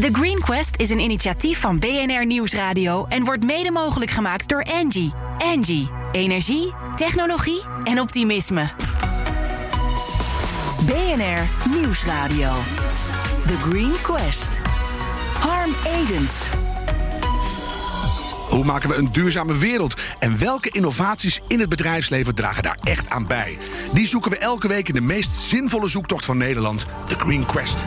The Green Quest is een initiatief van BNR Nieuwsradio en wordt mede mogelijk gemaakt door Angie. Angie, energie, technologie en optimisme. BNR Nieuwsradio. The Green Quest. Harm Edens. Hoe maken we een duurzame wereld? En welke innovaties in het bedrijfsleven dragen daar echt aan bij? Die zoeken we elke week in de meest zinvolle zoektocht van Nederland, The Green Quest.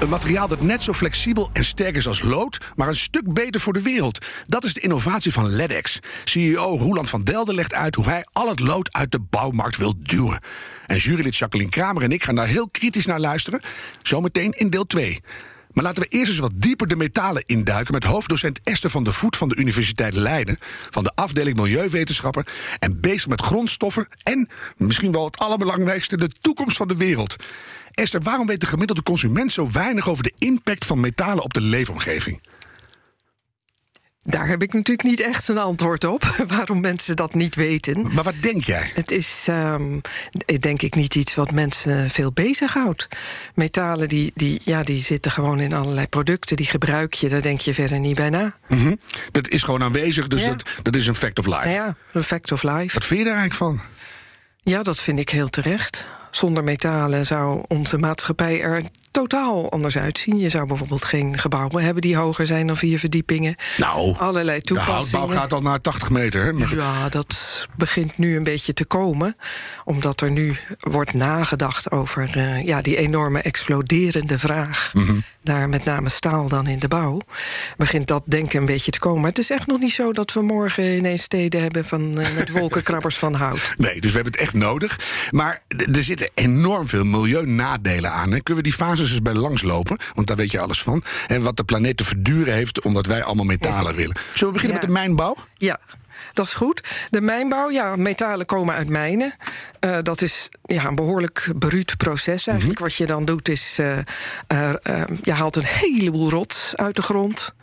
Een materiaal dat net zo flexibel en sterk is als lood, maar een stuk beter voor de wereld. Dat is de innovatie van LEDEX. CEO Roeland van Delden legt uit hoe hij al het lood uit de bouwmarkt wil duwen. En jurylid Jacqueline Kramer en ik gaan daar heel kritisch naar luisteren. Zometeen in deel 2. Maar laten we eerst eens wat dieper de metalen induiken met hoofddocent Esther van der Voet van de Universiteit Leiden, van de afdeling Milieuwetenschapper en bezig met grondstoffen en misschien wel het allerbelangrijkste, de toekomst van de wereld. Esther, waarom weet de gemiddelde consument zo weinig over de impact van metalen op de leefomgeving? Daar heb ik natuurlijk niet echt een antwoord op, waarom mensen dat niet weten. Maar wat denk jij? Het is, um, denk ik, niet iets wat mensen veel bezighoudt. Metalen, die, die, ja, die zitten gewoon in allerlei producten, die gebruik je, daar denk je verder niet bij na. Mm -hmm. Dat is gewoon aanwezig, dus ja. dat, dat is een fact of life. Ja, een fact of life. Wat vind je daar eigenlijk van? Ja, dat vind ik heel terecht. Zonder metalen zou onze maatschappij er totaal anders uitzien. Je zou bijvoorbeeld geen gebouwen hebben die hoger zijn dan vier verdiepingen. Nou, allerlei toepassingen. De houtbouw gaat al naar 80 meter. Hè? Ja, dat begint nu een beetje te komen. Omdat er nu wordt nagedacht over uh, ja, die enorme exploderende vraag. Mm -hmm. Naar met name staal dan in de bouw. Begint dat denken een beetje te komen. Maar het is echt nog niet zo dat we morgen ineens steden hebben van, uh, met wolkenkrabbers van hout. Nee, dus we hebben het echt nodig. Maar er zitten enorm veel milieunadelen aan. Hè? Kunnen we die eens bij langslopen? Want daar weet je alles van. En wat de planeet te verduren heeft, omdat wij allemaal metalen ja. willen. Zullen we beginnen ja. met de mijnbouw? Ja. Dat is goed. De mijnbouw, ja, metalen komen uit mijnen. Uh, dat is ja, een behoorlijk bruut proces eigenlijk. Mm -hmm. Wat je dan doet is, uh, uh, je haalt een heleboel rots uit de grond.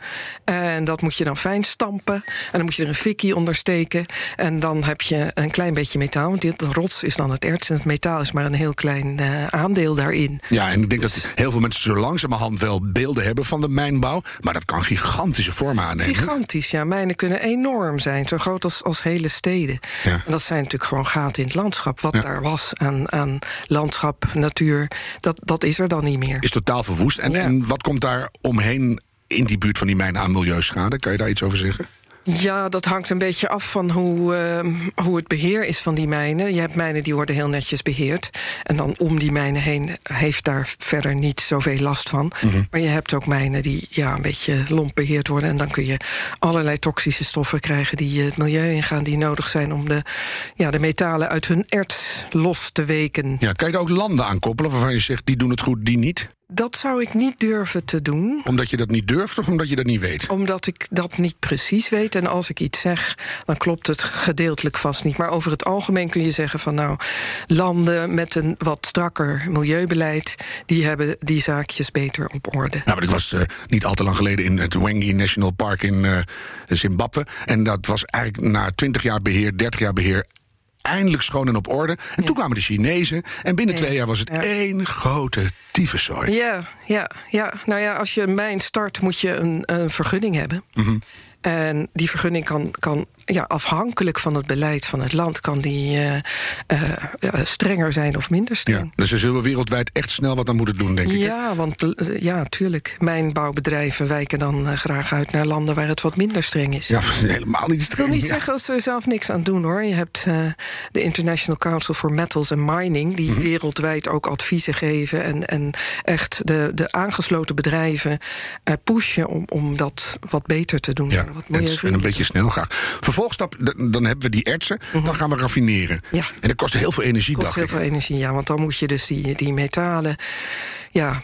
En dat moet je dan fijn stampen. En dan moet je er een fikkie onder steken. En dan heb je een klein beetje metaal. Want dit rots is dan het erts en het metaal is maar een heel klein aandeel daarin. Ja, en ik denk dus, dat heel veel mensen zo langzamerhand wel beelden hebben van de mijnbouw. Maar dat kan gigantische vormen aannemen. Gigantisch, ja. Mijnen kunnen enorm zijn. Zo groot als, als hele steden. Ja. En dat zijn natuurlijk gewoon gaten in het landschap. Wat ja. daar was aan, aan landschap, natuur, dat, dat is er dan niet meer. Is totaal verwoest. En, ja. en wat komt daar omheen in die buurt van die mijnen aan milieuschade? Kan je daar iets over zeggen? Ja, dat hangt een beetje af van hoe, uh, hoe het beheer is van die mijnen. Je hebt mijnen die worden heel netjes beheerd. En dan om die mijnen heen heeft daar verder niet zoveel last van. Mm -hmm. Maar je hebt ook mijnen die ja, een beetje lomp beheerd worden. En dan kun je allerlei toxische stoffen krijgen die het milieu ingaan... die nodig zijn om de, ja, de metalen uit hun erts los te weken. Ja, kan je er ook landen aan koppelen waarvan je zegt... die doen het goed, die niet? Dat zou ik niet durven te doen. Omdat je dat niet durft of omdat je dat niet weet? Omdat ik dat niet precies weet. En als ik iets zeg, dan klopt het gedeeltelijk vast niet. Maar over het algemeen kun je zeggen van nou... landen met een wat strakker milieubeleid... die hebben die zaakjes beter op orde. Nou, maar ik was uh, niet al te lang geleden in het Wengi National Park in uh, Zimbabwe. En dat was eigenlijk na 20 jaar beheer, 30 jaar beheer eindelijk schoon en op orde. En ja. toen kwamen de Chinezen. En binnen ja. twee jaar was het ja. één grote tyfuszooi. Ja, ja, ja. Nou ja, als je een mijn start, moet je een, een vergunning hebben. Mm -hmm. En die vergunning kan, kan ja, afhankelijk van het beleid van het land... kan die uh, uh, strenger zijn of minder streng. Ja, dus er zullen we wereldwijd echt snel wat aan moeten doen, denk ik. Ja, want ja, tuurlijk. Mijnbouwbedrijven wijken dan graag uit naar landen... waar het wat minder streng is. Ja, helemaal niet streng. Ik wil niet ja. zeggen dat ze er zelf niks aan doen, hoor. Je hebt de International Council for Metals and Mining... die mm -hmm. wereldwijd ook adviezen geven... en, en echt de, de aangesloten bedrijven pushen om, om dat wat beter te doen. Ja, wat en, en een beetje snel graag. Vervolgstap, dan hebben we die ertsen, dan gaan we raffineren. Ja. En dat kost heel veel energie, kost dacht heel ik. veel energie, ja, want dan moet je dus die, die metalen... ja,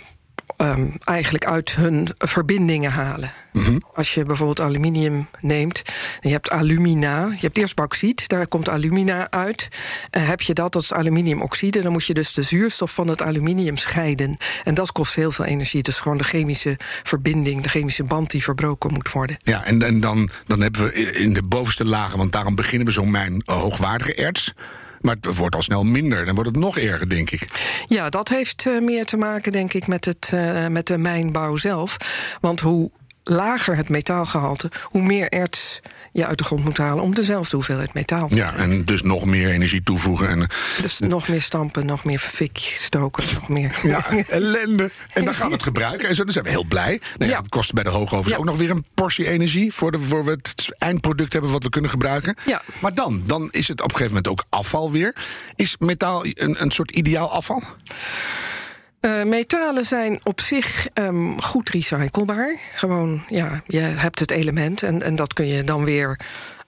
um, eigenlijk uit hun verbindingen halen. Mm -hmm. Als je bijvoorbeeld aluminium neemt, je hebt alumina, je hebt eerst bauxiet, daar komt alumina uit. Uh, heb je dat, dat is aluminiumoxide, dan moet je dus de zuurstof van het aluminium scheiden. En dat kost heel veel energie. Dus gewoon de chemische verbinding, de chemische band die verbroken moet worden. Ja, en, en dan, dan hebben we in de bovenste lagen, want daarom beginnen we zo'n mijn uh, hoogwaardige erts. Maar het wordt al snel minder. Dan wordt het nog erger, denk ik. Ja, dat heeft uh, meer te maken, denk ik, met, het, uh, met de mijnbouw zelf. Want hoe lager het metaalgehalte, hoe meer erts je uit de grond moet halen om dezelfde hoeveelheid metaal te Ja, en dus nog meer energie toevoegen. En, dus nog meer stampen, nog meer fik stoken, nog meer. Ja, ellende. En dan gaan we het gebruiken. En zo dan zijn we heel blij. Nou ja, ja. Het kost bij de hoogovens ja. ook nog weer een portie energie... Voor, de, voor we het eindproduct hebben wat we kunnen gebruiken. Ja. Maar dan, dan is het op een gegeven moment ook afval weer. Is metaal een, een soort ideaal afval? Uh, metalen zijn op zich um, goed recyclebaar. Gewoon, ja, je hebt het element en, en dat kun je dan weer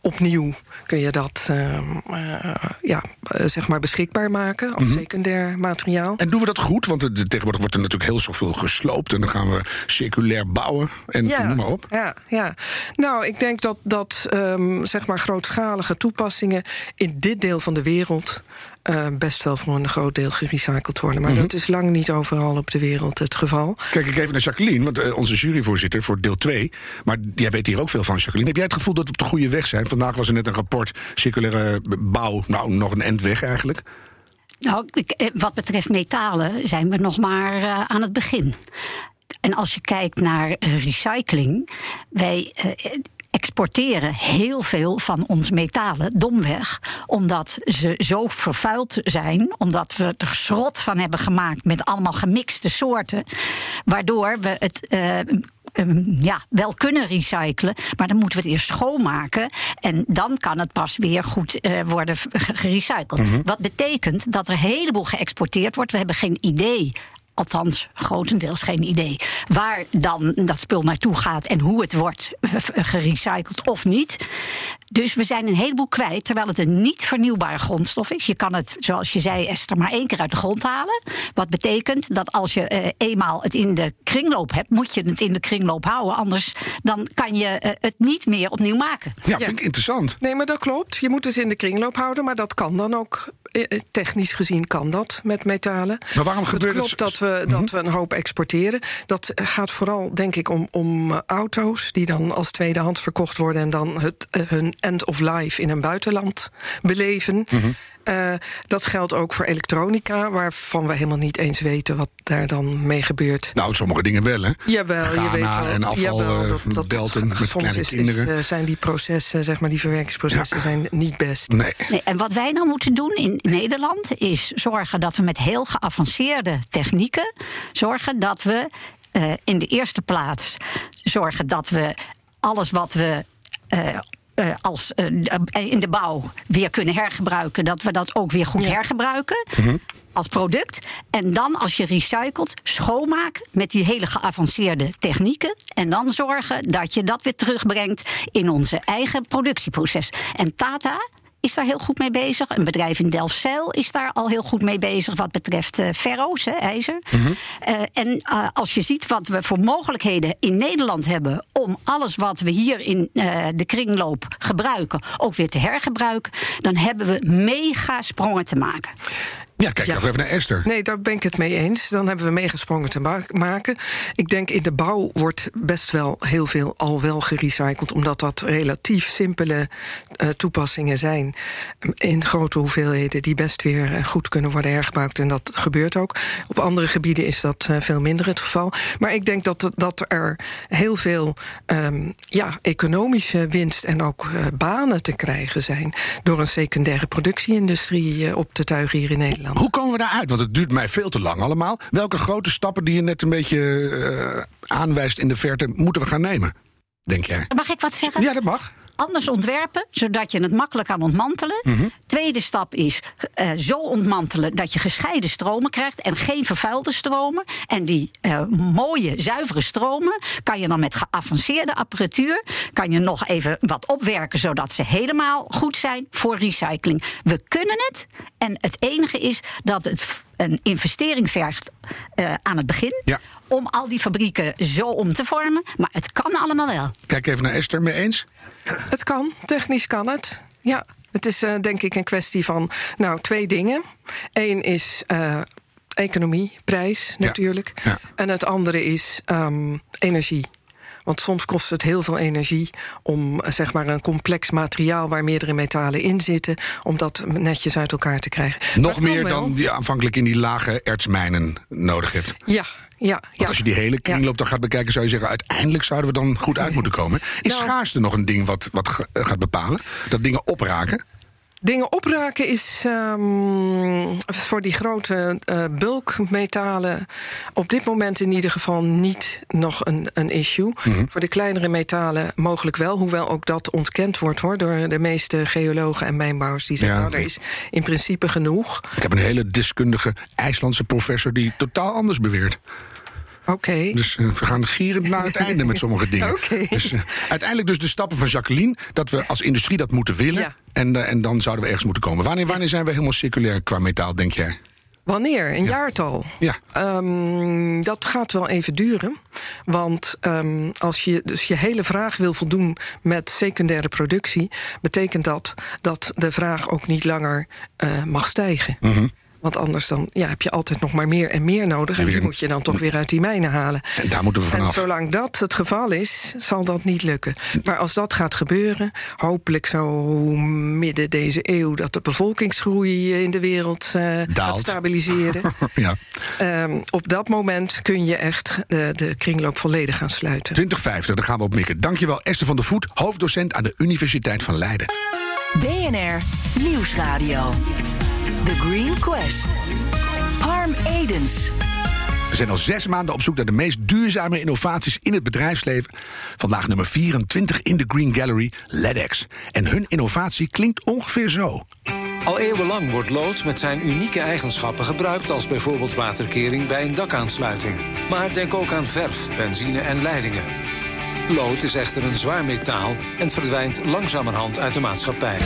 opnieuw kun je dat uh, uh, ja, zeg maar beschikbaar maken als mm -hmm. secundair materiaal. En doen we dat goed? Want de, tegenwoordig wordt er natuurlijk heel zoveel gesloopt... en dan gaan we circulair bouwen en ja, noem maar op. Ja, ja. Nou, ik denk dat, dat um, zeg maar grootschalige toepassingen... in dit deel van de wereld uh, best wel voor een groot deel gerecycled worden. Maar mm -hmm. dat is lang niet overal op de wereld het geval. Kijk ik even naar Jacqueline, want uh, onze juryvoorzitter voor deel 2... maar jij weet hier ook veel van, Jacqueline. Heb jij het gevoel dat we op de goede weg zijn? Vandaag was er net een rapport circulaire bouw, nou, nog een endweg eigenlijk. Nou, wat betreft metalen zijn we nog maar uh, aan het begin. En als je kijkt naar recycling, wij exporteren heel veel van ons metalen domweg. Omdat ze zo vervuild zijn. Omdat we er schrot van hebben gemaakt met allemaal gemixte soorten. Waardoor we het. Uh, ja, wel kunnen recyclen, maar dan moeten we het eerst schoonmaken. En dan kan het pas weer goed uh, worden gerecycled. Mm -hmm. Wat betekent dat er een heleboel geëxporteerd wordt. We hebben geen idee althans grotendeels geen idee, waar dan dat spul naartoe gaat en hoe het wordt gerecycled of niet. Dus we zijn een heleboel kwijt, terwijl het een niet vernieuwbare grondstof is. Je kan het, zoals je zei, Esther, maar één keer uit de grond halen. Wat betekent dat als je uh, eenmaal het in de kringloop hebt, moet je het in de kringloop houden. Anders dan kan je uh, het niet meer opnieuw maken. Ja, vind ik interessant. Nee, maar dat klopt. Je moet het in de kringloop houden, maar dat kan dan ook. Technisch gezien kan dat met metalen. Maar waarom gebeurt het? klopt dat we, dat we een hoop exporteren. Dat gaat vooral, denk ik, om, om auto's die dan als tweedehands verkocht worden en dan het, hun end of life in een buitenland beleven. Mm -hmm. Uh, dat geldt ook voor elektronica, waarvan we helemaal niet eens weten wat daar dan mee gebeurt. Nou, sommige dingen wel, hè? Jawel, Ghana je weet wel. en afval, jawel, dat, dat, belten met soms is, is, uh, zijn die processen, zeg maar, die verwerkingsprocessen ja. zijn niet best. Nee. nee. En wat wij nou moeten doen in Nederland is zorgen dat we met heel geavanceerde technieken zorgen dat we uh, in de eerste plaats zorgen dat we alles wat we uh, uh, als uh, in de bouw weer kunnen hergebruiken, dat we dat ook weer goed ja. hergebruiken mm -hmm. als product. En dan als je recycelt, schoonmaken met die hele geavanceerde technieken. En dan zorgen dat je dat weer terugbrengt in onze eigen productieproces. En Tata is daar heel goed mee bezig. Een bedrijf in Delfzijl is daar al heel goed mee bezig wat betreft uh, ferro's, hè, ijzer. Mm -hmm. uh, en uh, als je ziet wat we voor mogelijkheden in Nederland hebben om alles wat we hier in de kringloop gebruiken ook weer te hergebruiken, dan hebben we mega sprongen te maken. Ja, kijk ja. nog even naar Esther. Nee, daar ben ik het mee eens. Dan hebben we meegesprongen te ma maken. Ik denk in de bouw wordt best wel heel veel al wel gerecycled... omdat dat relatief simpele uh, toepassingen zijn... in grote hoeveelheden die best weer uh, goed kunnen worden hergebruikt. En dat gebeurt ook. Op andere gebieden is dat uh, veel minder het geval. Maar ik denk dat, dat er heel veel um, ja, economische winst... en ook banen te krijgen zijn... door een secundaire productieindustrie op te tuigen hier in Nederland. Hoe komen we daaruit? Want het duurt mij veel te lang allemaal. Welke grote stappen die je net een beetje uh, aanwijst in de verte... moeten we gaan nemen, denk jij? Mag ik wat zeggen? Ja, dat mag anders ontwerpen, zodat je het makkelijk kan ontmantelen. Mm -hmm. Tweede stap is uh, zo ontmantelen dat je gescheiden stromen krijgt en geen vervuilde stromen. En die uh, mooie, zuivere stromen kan je dan met geavanceerde apparatuur kan je nog even wat opwerken, zodat ze helemaal goed zijn voor recycling. We kunnen het. En het enige is dat het een investering vergt uh, aan het begin. Ja. Om al die fabrieken zo om te vormen. Maar het kan allemaal wel. Kijk even naar Esther, mee eens? Het kan, technisch kan het. Ja, het is uh, denk ik een kwestie van nou, twee dingen. Eén is uh, economie, prijs natuurlijk. Ja. Ja. En het andere is um, energie. Want soms kost het heel veel energie om zeg maar een complex materiaal waar meerdere metalen in zitten, om dat netjes uit elkaar te krijgen. Nog meer dan je aanvankelijk in die lage ertsmijnen nodig hebt. Ja, ja, Want ja. als je die hele kringloop dan gaat bekijken, zou je zeggen: uiteindelijk zouden we dan goed uit moeten komen. Is nou, schaarste nog een ding wat, wat gaat bepalen? Dat dingen opraken? Dingen opraken is um, voor die grote uh, bulkmetalen op dit moment in ieder geval niet nog een, een issue. Mm Voor de kleinere metalen mogelijk wel, hoewel ook dat ontkend wordt hoor, door de meeste geologen en mijnbouwers. Die zeggen, ja. nou, er is in principe genoeg. Ik heb een hele deskundige IJslandse professor die totaal anders beweert. Oké. Dus uh, we gaan gierend naar het einde met sommige dingen. Okay. Dus uh, uiteindelijk dus de stappen van Jacqueline... dat we als industrie dat moeten willen. Ja. En, uh, en dan zouden we ergens moeten komen. Wanneer, wanneer zijn we helemaal circulair qua metaal, denk jij? Wanneer? Een Ja. jaartal? Ja. Ehm, dat gaat wel even duren. Want ehm, als je dus je hele vraag wil voldoen met secundaire productie, betekent dat dat de vraag ook niet langer eh, mag stijgen. Mhm. Want anders dan, ja, heb je altijd nog maar meer en meer nodig. En die moet je dan toch weer uit die mijnen halen. En daar moeten we En vanaf. zolang dat het geval is, zal dat niet lukken. Maar als dat gaat gebeuren, hopelijk zo midden deze eeuw... dat de bevolkingsgroei in de wereld eh, gaat stabiliseren... Ja. Ehm, op dat moment kun je echt de, de kringloop volledig gaan sluiten. 2050, daar gaan we op mikken. Dankjewel Esther van der Voet, hoofddocent aan de Universiteit van Leiden. BNR Nieuwsradio. The Green Quest. Harm Edens. We zijn al zes maanden op zoek naar de meest duurzame innovaties in het bedrijfsleven. Vandaag nummer 24 in de Green Gallery, LEDX. En hun innovatie klinkt ongeveer zo. Al eeuwenlang wordt lood met zijn unieke eigenschappen gebruikt als bijvoorbeeld waterkering bij een dakaansluiting. Maar denk ook aan verf, benzine en leidingen. Lood is echter een zwaar metaal en verdwijnt langzamerhand uit de maatschappij.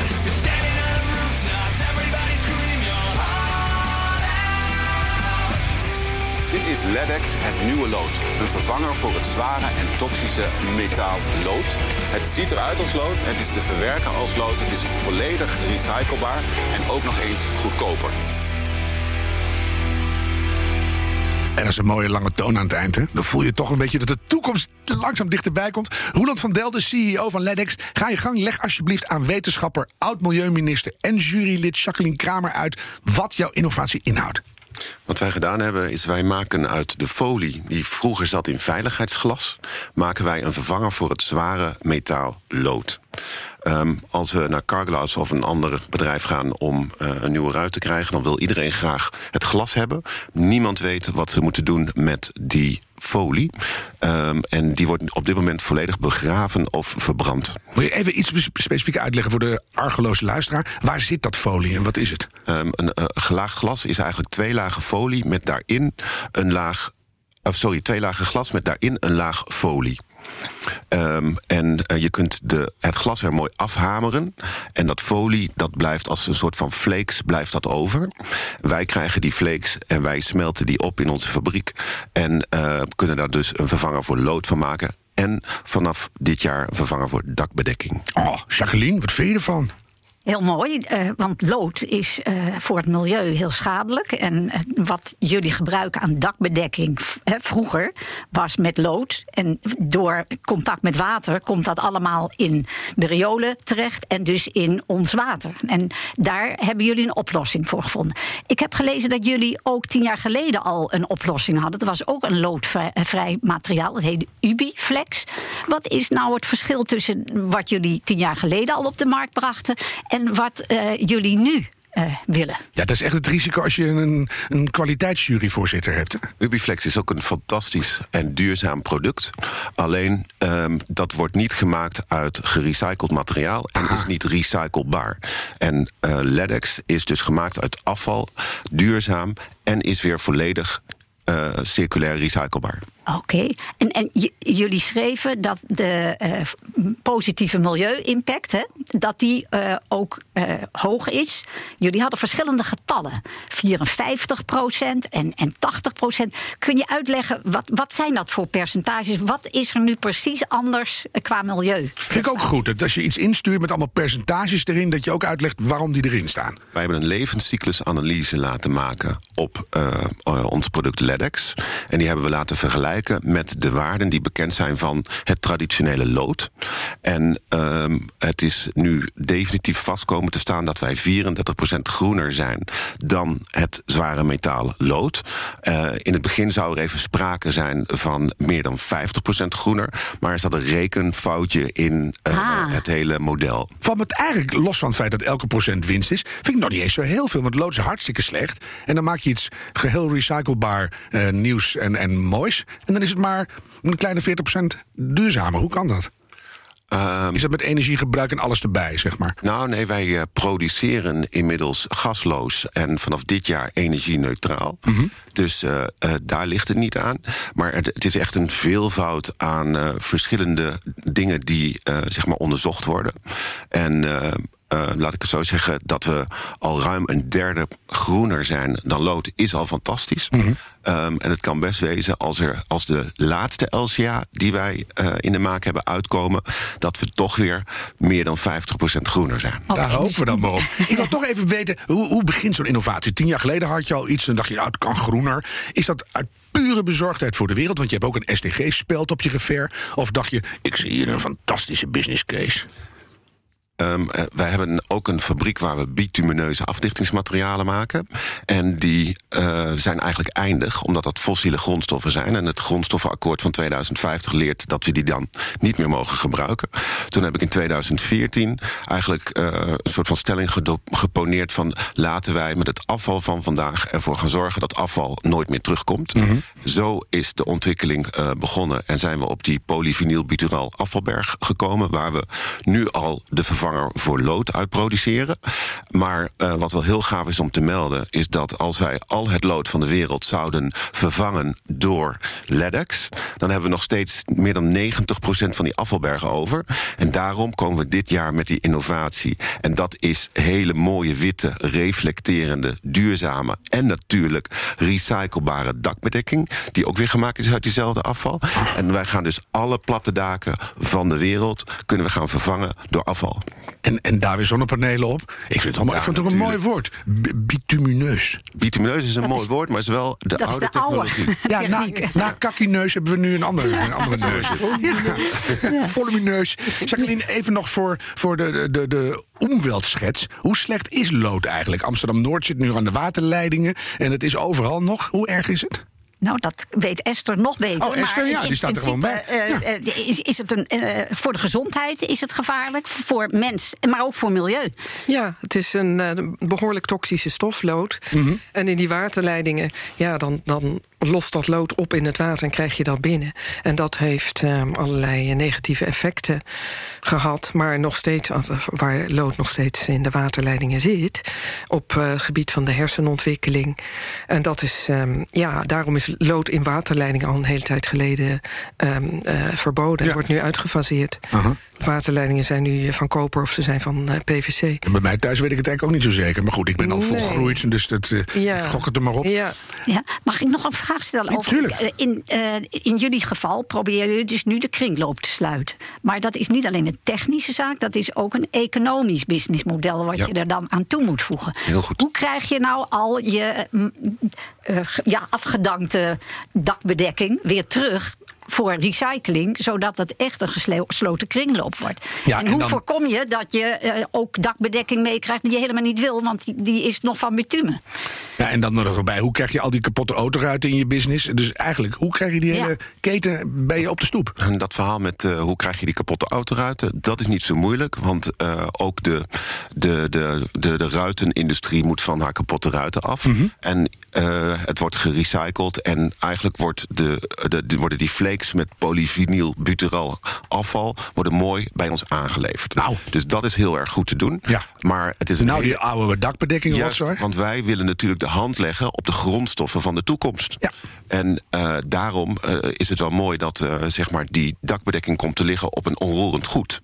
Dit is LEDX, het nieuwe lood. Een vervanger voor het zware en toxische metaal lood. Het ziet eruit als lood, het is te verwerken als lood, het is volledig recyclebaar en ook nog eens goedkoper. En dat is een mooie lange toon aan het eind. Dan voel je toch een beetje dat de toekomst langzaam dichterbij komt. Roland van Delden, CEO van LEDX. Ga je gang, leg alsjeblieft aan wetenschapper, oud-milieuminister en jurylid Jacqueline Kramer uit wat jouw innovatie inhoudt. Wat wij gedaan hebben is wij maken uit de folie die vroeger zat in veiligheidsglas, maken wij een vervanger voor het zware metaal lood. Ehm, als we naar Carglass of een ander bedrijf gaan om eh, een nieuwe ruit te krijgen, dan wil iedereen graag het glas hebben. Niemand weet wat ze moeten doen met die folie. Ehm, en die wordt op dit moment volledig begraven of verbrand. Wil je even iets spe- specifiek uitleggen voor de argeloze luisteraar? Waar zit dat folie en wat is het? Ehm, een eh, gelaagd glas is eigenlijk twee lagen folie met daarin een laag. Of sorry, twee lagen glas met daarin een laag folie. Ehm, en eh, je kunt de, het glas er mooi afhameren. En dat folie, dat blijft als een soort van flakes, blijft dat over. Wij krijgen die flakes en wij smelten die op in onze fabriek. En eh, kunnen daar dus een vervanger voor lood van maken. En vanaf dit jaar een vervanger voor dakbedekking. Oh, Jacqueline, wat vind je ervan? Heel mooi, eh, want lood is eh, voor het milieu heel schadelijk. En eh, wat jullie gebruiken aan dakbedekking vroeger was met lood. En door contact met water komt dat allemaal in de riolen terecht en dus in ons water. En daar hebben jullie een oplossing voor gevonden. Ik heb gelezen dat jullie ook tien jaar geleden al een oplossing hadden. Dat was ook een loodvrij vrij materiaal, dat heette Ubiflex. Wat is nou het verschil tussen wat jullie tien jaar geleden al op de markt brachten en wat eh, jullie nu eh, willen? Ja, dat is echt het risico als je een, een kwaliteitsjuryvoorzitter hebt. hè? Ubiflex is ook een fantastisch en duurzaam product. Alleen ehm, dat wordt niet gemaakt uit gerecycled materiaal en is niet recyclebaar. En eh LEDX is dus gemaakt uit afval, duurzaam en is weer volledig eh, circulair recyclebaar. Oké, en, en j- jullie schreven dat de eh, positieve milieu-impact, hè, dat die eh, ook eh, hoog is. Jullie hadden verschillende getallen, 54 en, en 80% Kun je uitleggen, wat, wat zijn dat voor percentages? Wat is er nu precies anders qua milieu? Vind ik ook goed. Dat als je iets instuurt met allemaal percentages erin, dat je ook uitlegt waarom die erin staan. Wij hebben een levenscyclusanalyse laten maken op ons product LEDX. En die hebben we laten vergelijken vergelijken met de waarden die bekend zijn van het traditionele lood. En ehm, het is nu definitief vast komen te staan dat wij 34% groener zijn dan het zware metaal lood. Uh, in het begin zou er even sprake zijn van meer dan 50% groener. Maar er zat een rekenfoutje in uh, Ah. het hele model. Me het eigenlijk los van het feit dat elke procent winst is, vind ik nog niet eens zo heel veel. Want lood is hartstikke slecht. En dan maak je iets geheel recyclebaar, eh, nieuws en, en moois. En dan is het maar een kleine 40% duurzamer. Hoe kan dat? Ehm, Is dat met energiegebruik en alles erbij, zeg maar? Nou, nee, wij eh, produceren inmiddels gasloos en vanaf dit jaar energie-neutraal. Dus eh, eh, daar ligt het niet aan. Maar het, het is echt een veelvoud aan verschillende dingen die zeg maar onderzocht worden. En. Eh, laat ik het zo zeggen, dat we al ruim een derde groener zijn dan lood, is al fantastisch. Ehm, en het kan best wezen als, er, als de laatste LCA die wij eh, in de maak hebben uitkomen, dat we toch weer meer dan 50% groener zijn. Daar hopen we dan maar op. Ik wil toch even weten, hoe, hoe begint zo'n innovatie? Tien jaar geleden had je al iets en dacht je, nou, het kan groener. Is dat uit pure bezorgdheid voor de wereld? Want je hebt ook een SDG-speld op je gever. Of dacht je, ik zie hier een fantastische business case? Ehm, eh, wij hebben ook een fabriek waar we bitumineuze afdichtingsmaterialen maken. En die eh, zijn eigenlijk eindig, omdat dat fossiele grondstoffen zijn. En het grondstoffenakkoord van 2050 leert dat we die dan niet meer mogen gebruiken. Toen heb ik in 2014 eigenlijk eh, een soort van stelling geponeerd van laten wij met het afval van vandaag ervoor gaan zorgen dat afval nooit meer terugkomt. Zo is de ontwikkeling eh, begonnen en zijn we op die polyvinylbutyraal afvalberg gekomen, waar we nu al de vervanger voor lood uitproduceren. Maar eh, wat wel heel gaaf is om te melden, is dat als wij al het lood van de wereld zouden vervangen door LEDX, dan hebben we nog steeds meer dan 90% van die afvalbergen over. En daarom komen we dit jaar met die innovatie. En dat is hele mooie, witte, reflecterende, duurzame en natuurlijk recyclebare dakbedekking, die ook weer gemaakt is uit diezelfde afval. En wij gaan dus alle platte daken van de wereld kunnen we gaan vervangen door afval. En, en daar weer zonnepanelen op. Ik vind het, allemaal, ik vond het ook een mooi woord. B- bitumineus. Bitumineus is een Dat mooi is- woord, maar is wel de Dat is oude de oude technologie. Ja, na, na kakkineus hebben we nu een andere, een andere neus. Ja. Volumineus. Jacqueline, even nog voor, voor de, de, de, de omweltschets. Hoe slecht is lood eigenlijk? Amsterdam-Noord zit nu aan de waterleidingen. En het is overal nog. Hoe erg is het? Nou, dat weet Esther nog beter. Oh, Esther, maar ja, die staat er gewoon bij. eh, eh, is, is het een, eh, voor de gezondheid is het gevaarlijk, voor mens, maar ook voor milieu. Ja, het is een eh, behoorlijk toxische stof, lood. En in die waterleidingen, ja, dan, dan lost dat lood op in het water en krijg je dat binnen. En dat heeft eh, allerlei negatieve effecten gehad. Maar nog steeds, waar lood nog steeds in de waterleidingen zit, op eh, gebied van de hersenontwikkeling. En dat is, ehm, ja, daarom is lood in waterleidingen al een hele tijd geleden ehm, eh, verboden. Ja. Wordt nu uitgefaseerd. Waterleidingen zijn nu van koper of ze zijn van eh, PVC. En bij mij thuis weet ik het eigenlijk ook niet zo zeker. Maar goed, ik ben al Nee. volgroeid, dus dat, eh, Ja. ik gok het er maar op. Ja, Ja, mag ik nog een vraag stellen? Ja, over, eh, in, eh, in jullie geval proberen jullie dus nu de kringloop te sluiten. Maar dat is niet alleen een technische zaak, dat is ook een economisch businessmodel wat Ja. je er dan aan toe moet voegen. Heel goed. Hoe krijg je nou al je mm, eh, ja, afgedankte dakbedekking weer terug? Voor recycling, zodat het echt een geslo- gesloten kringloop wordt. Ja, en en hoe dan- voorkom je dat je eh, ook dakbedekking meekrijgt die je helemaal niet wil, want die, die is nog van bitumen? Ja, en dan nog erbij, hoe krijg je al die kapotte autoruiten in je business? Dus eigenlijk, hoe krijg je die Ja. hele keten bij je op de stoep? En dat verhaal met eh, hoe krijg je die kapotte autoruiten, dat is niet zo moeilijk. Want eh, ook de, de, de, de, de ruitenindustrie moet van haar kapotte ruiten af. En eh, het wordt gerecycled. En eigenlijk wordt de, de, de- worden die met polyvinyl butyral afval worden mooi bij ons aangeleverd. Nou. Dus dat is heel erg goed te doen. Ja. Maar het is een Nou, hele- die oude dakbedekking Juist, rotzooi. want wij willen natuurlijk de hand leggen op de grondstoffen van de toekomst. Ja. En eh, daarom eh, is het wel mooi dat eh, zeg maar die dakbedekking komt te liggen op een onroerend goed.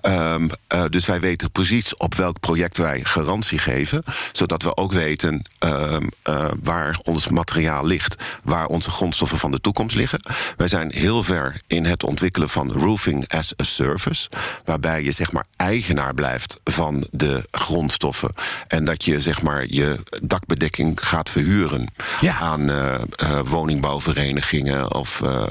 Ehm, eh, dus wij weten precies op welk project wij garantie geven, zodat we ook weten ehm, eh, waar ons materiaal ligt, waar onze grondstoffen van de toekomst liggen. Wij zijn heel ver in het ontwikkelen van roofing as a service, waarbij je zeg maar eigenaar blijft van de grondstoffen en dat je zeg maar je dakbedekking gaat verhuren Ja. aan eh, eh, woningbouwverenigingen of eh,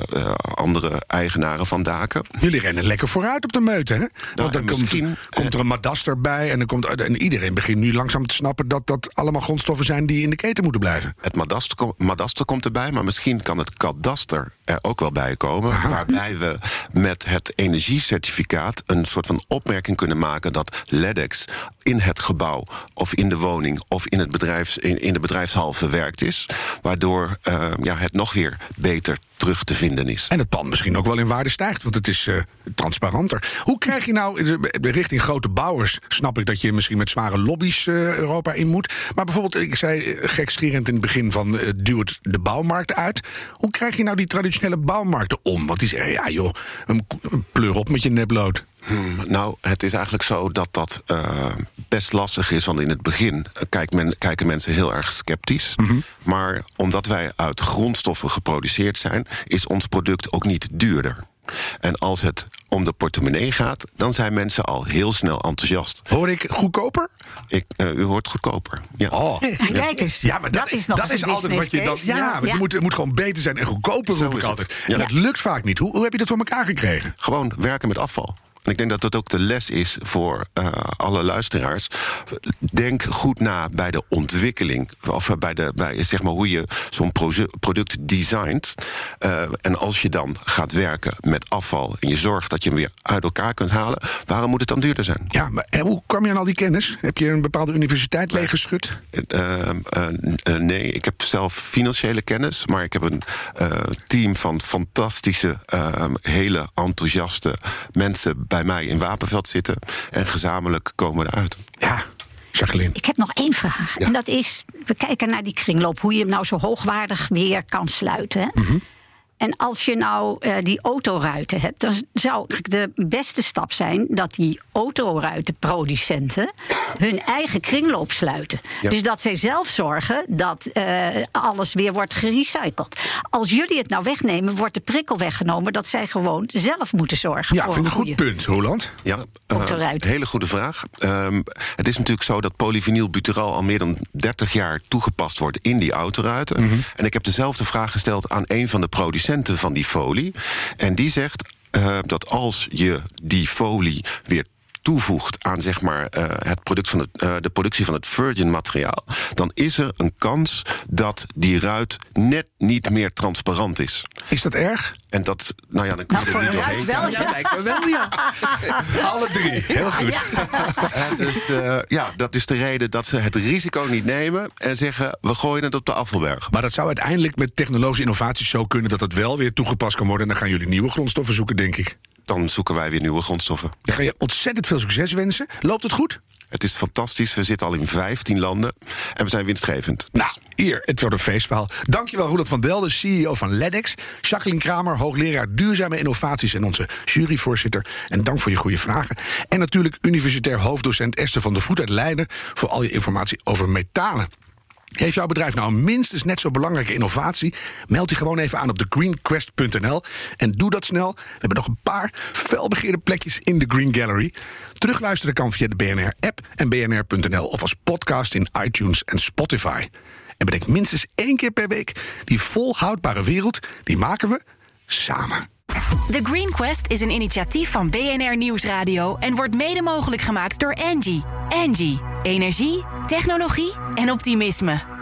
andere eigenaren van daken. Jullie rennen lekker vooruit op de meute, hè? Want dan en komt, misschien, komt er een Madaster bij en, dan komt, en iedereen begint nu langzaam te snappen dat dat allemaal grondstoffen zijn die in de keten moeten blijven. Het madaster, madaster komt erbij, maar misschien kan het kadaster er ook wel bij komen. Waarbij we met het energiecertificaat een soort van opmerking kunnen maken dat LEDEX in het gebouw of in de woning of in, het bedrijfs, in, in de bedrijfshal verwerkt is. Waardoor eh, ja, het nog weer beter terug te vinden is. En het pand misschien ook wel in waarde stijgt, want het is eh, transparanter. Hoe krijg je nou, eh, richting grote bouwers, snap ik dat je misschien met zware lobby's eh, Europa in moet. Maar bijvoorbeeld, ik zei eh, gekscherend in het begin van eh, het de bouwmarkt uit. Hoe krijg je nou die traditionele bouwmarkten om? Want die zeggen, ja joh, pleur op met je neplood. Hmm, nou, het is eigenlijk zo dat dat eh, best lastig is. Want in het begin eh, kijkt men, kijken mensen heel erg sceptisch. Maar omdat wij uit grondstoffen geproduceerd zijn, is ons product ook niet duurder. En als het om de portemonnee gaat, dan zijn mensen al heel snel enthousiast. Hoor ik goedkoper? Ik, eh, u wordt goedkoper. Ja. Oh. Kijk eens, Ja, maar dat, dat is nog dat eens is altijd wat je dan. Ja. Je moet, het moet gewoon beter zijn en goedkoper, roep ik het. altijd. Ja. En dat lukt vaak niet. Hoe, hoe heb je dat voor elkaar gekregen? Gewoon werken met afval. En ik denk dat dat ook de les is voor eh, alle luisteraars. Denk goed na bij de ontwikkeling. Of bij, de, bij zeg maar, hoe je zo'n product designt. Eh, en als je dan gaat werken met afval. en je zorgt dat je hem weer uit elkaar kunt halen. waarom moet het dan duurder zijn? Ja, maar en hoe kwam je aan al die kennis? Heb je een bepaalde universiteit leeggeschud? Eh, eh, eh, nee, ik heb zelf financiële kennis, maar ik heb een eh, team van fantastische, eh, hele enthousiaste mensen bij mij in Wapenveld zitten. En gezamenlijk komen we eruit. Ja, Jacqueline. Ik heb nog één vraag. En dat is, we kijken naar die kringloop, hoe je hem nou zo hoogwaardig weer kan sluiten. Hè? Mhm. En als je nou eh, die autoruiten hebt, dan zou de beste stap zijn dat die autoruitenproducenten hun eigen kringloop sluiten. Ja. Dus dat zij zelf zorgen dat eh, alles weer wordt gerecycled. Als jullie het nou wegnemen, wordt de prikkel weggenomen dat zij gewoon zelf moeten zorgen Ja, voor vind ik een goede- goed punt, Roland. Ja, eruit. hele goede vraag. Ehm, het is natuurlijk zo dat polyvinylbutyral al meer dan 30 jaar toegepast wordt in die autoruiten. Mhm. En ik heb dezelfde vraag gesteld aan een van de producenten van die folie. En die zegt eh, dat als je die folie weer toevoegt aan zeg maar, eh, het product van het, eh, de productie van het virgin materiaal, dan is er een kans dat die ruit net niet meer transparant is. Is dat erg? En dat, nou ja, dan kun je Nou, er voor niet een doorheen. ruit wel, ja. lijkt me wel, ja. Alle drie, heel goed. Hè, dus eh, ja, dat is de reden dat ze het risico niet nemen en zeggen: we gooien het op de afvalberg. Maar dat zou uiteindelijk met technologische innovaties zo kunnen... dat het wel weer toegepast kan worden. En dan gaan jullie nieuwe grondstoffen zoeken, denk ik. Dan zoeken wij weer nieuwe grondstoffen. Dan ga je ontzettend veel succes wensen. Loopt het goed? Het is fantastisch. We zitten al in 15 landen en we zijn winstgevend. Nou, hier, het wordt een feestverhaal. Dankjewel, Roland van Delden, CEO van LEDEX. Jacqueline Kramer, hoogleraar duurzame innovaties... en onze juryvoorzitter. En dank voor je goede vragen. En natuurlijk universitair hoofddocent Esther van der Voet uit Leiden... voor al je informatie over metalen. Heeft jouw bedrijf nou minstens net zo belangrijke innovatie? Meld je gewoon even aan op thegreenquest.nl. En doe dat snel. We hebben nog een paar felbegeerde plekjes in de Green Gallery. Terugluisteren kan via de BNR-app en bnr.nl... of als podcast in iTunes en Spotify. En bedenk minstens één keer per week... die volhoudbare wereld, die maken we samen. The Green Quest is een initiatief van BNR Nieuwsradio en wordt mede mogelijk gemaakt door Angie. Angie, energie, technologie en optimisme.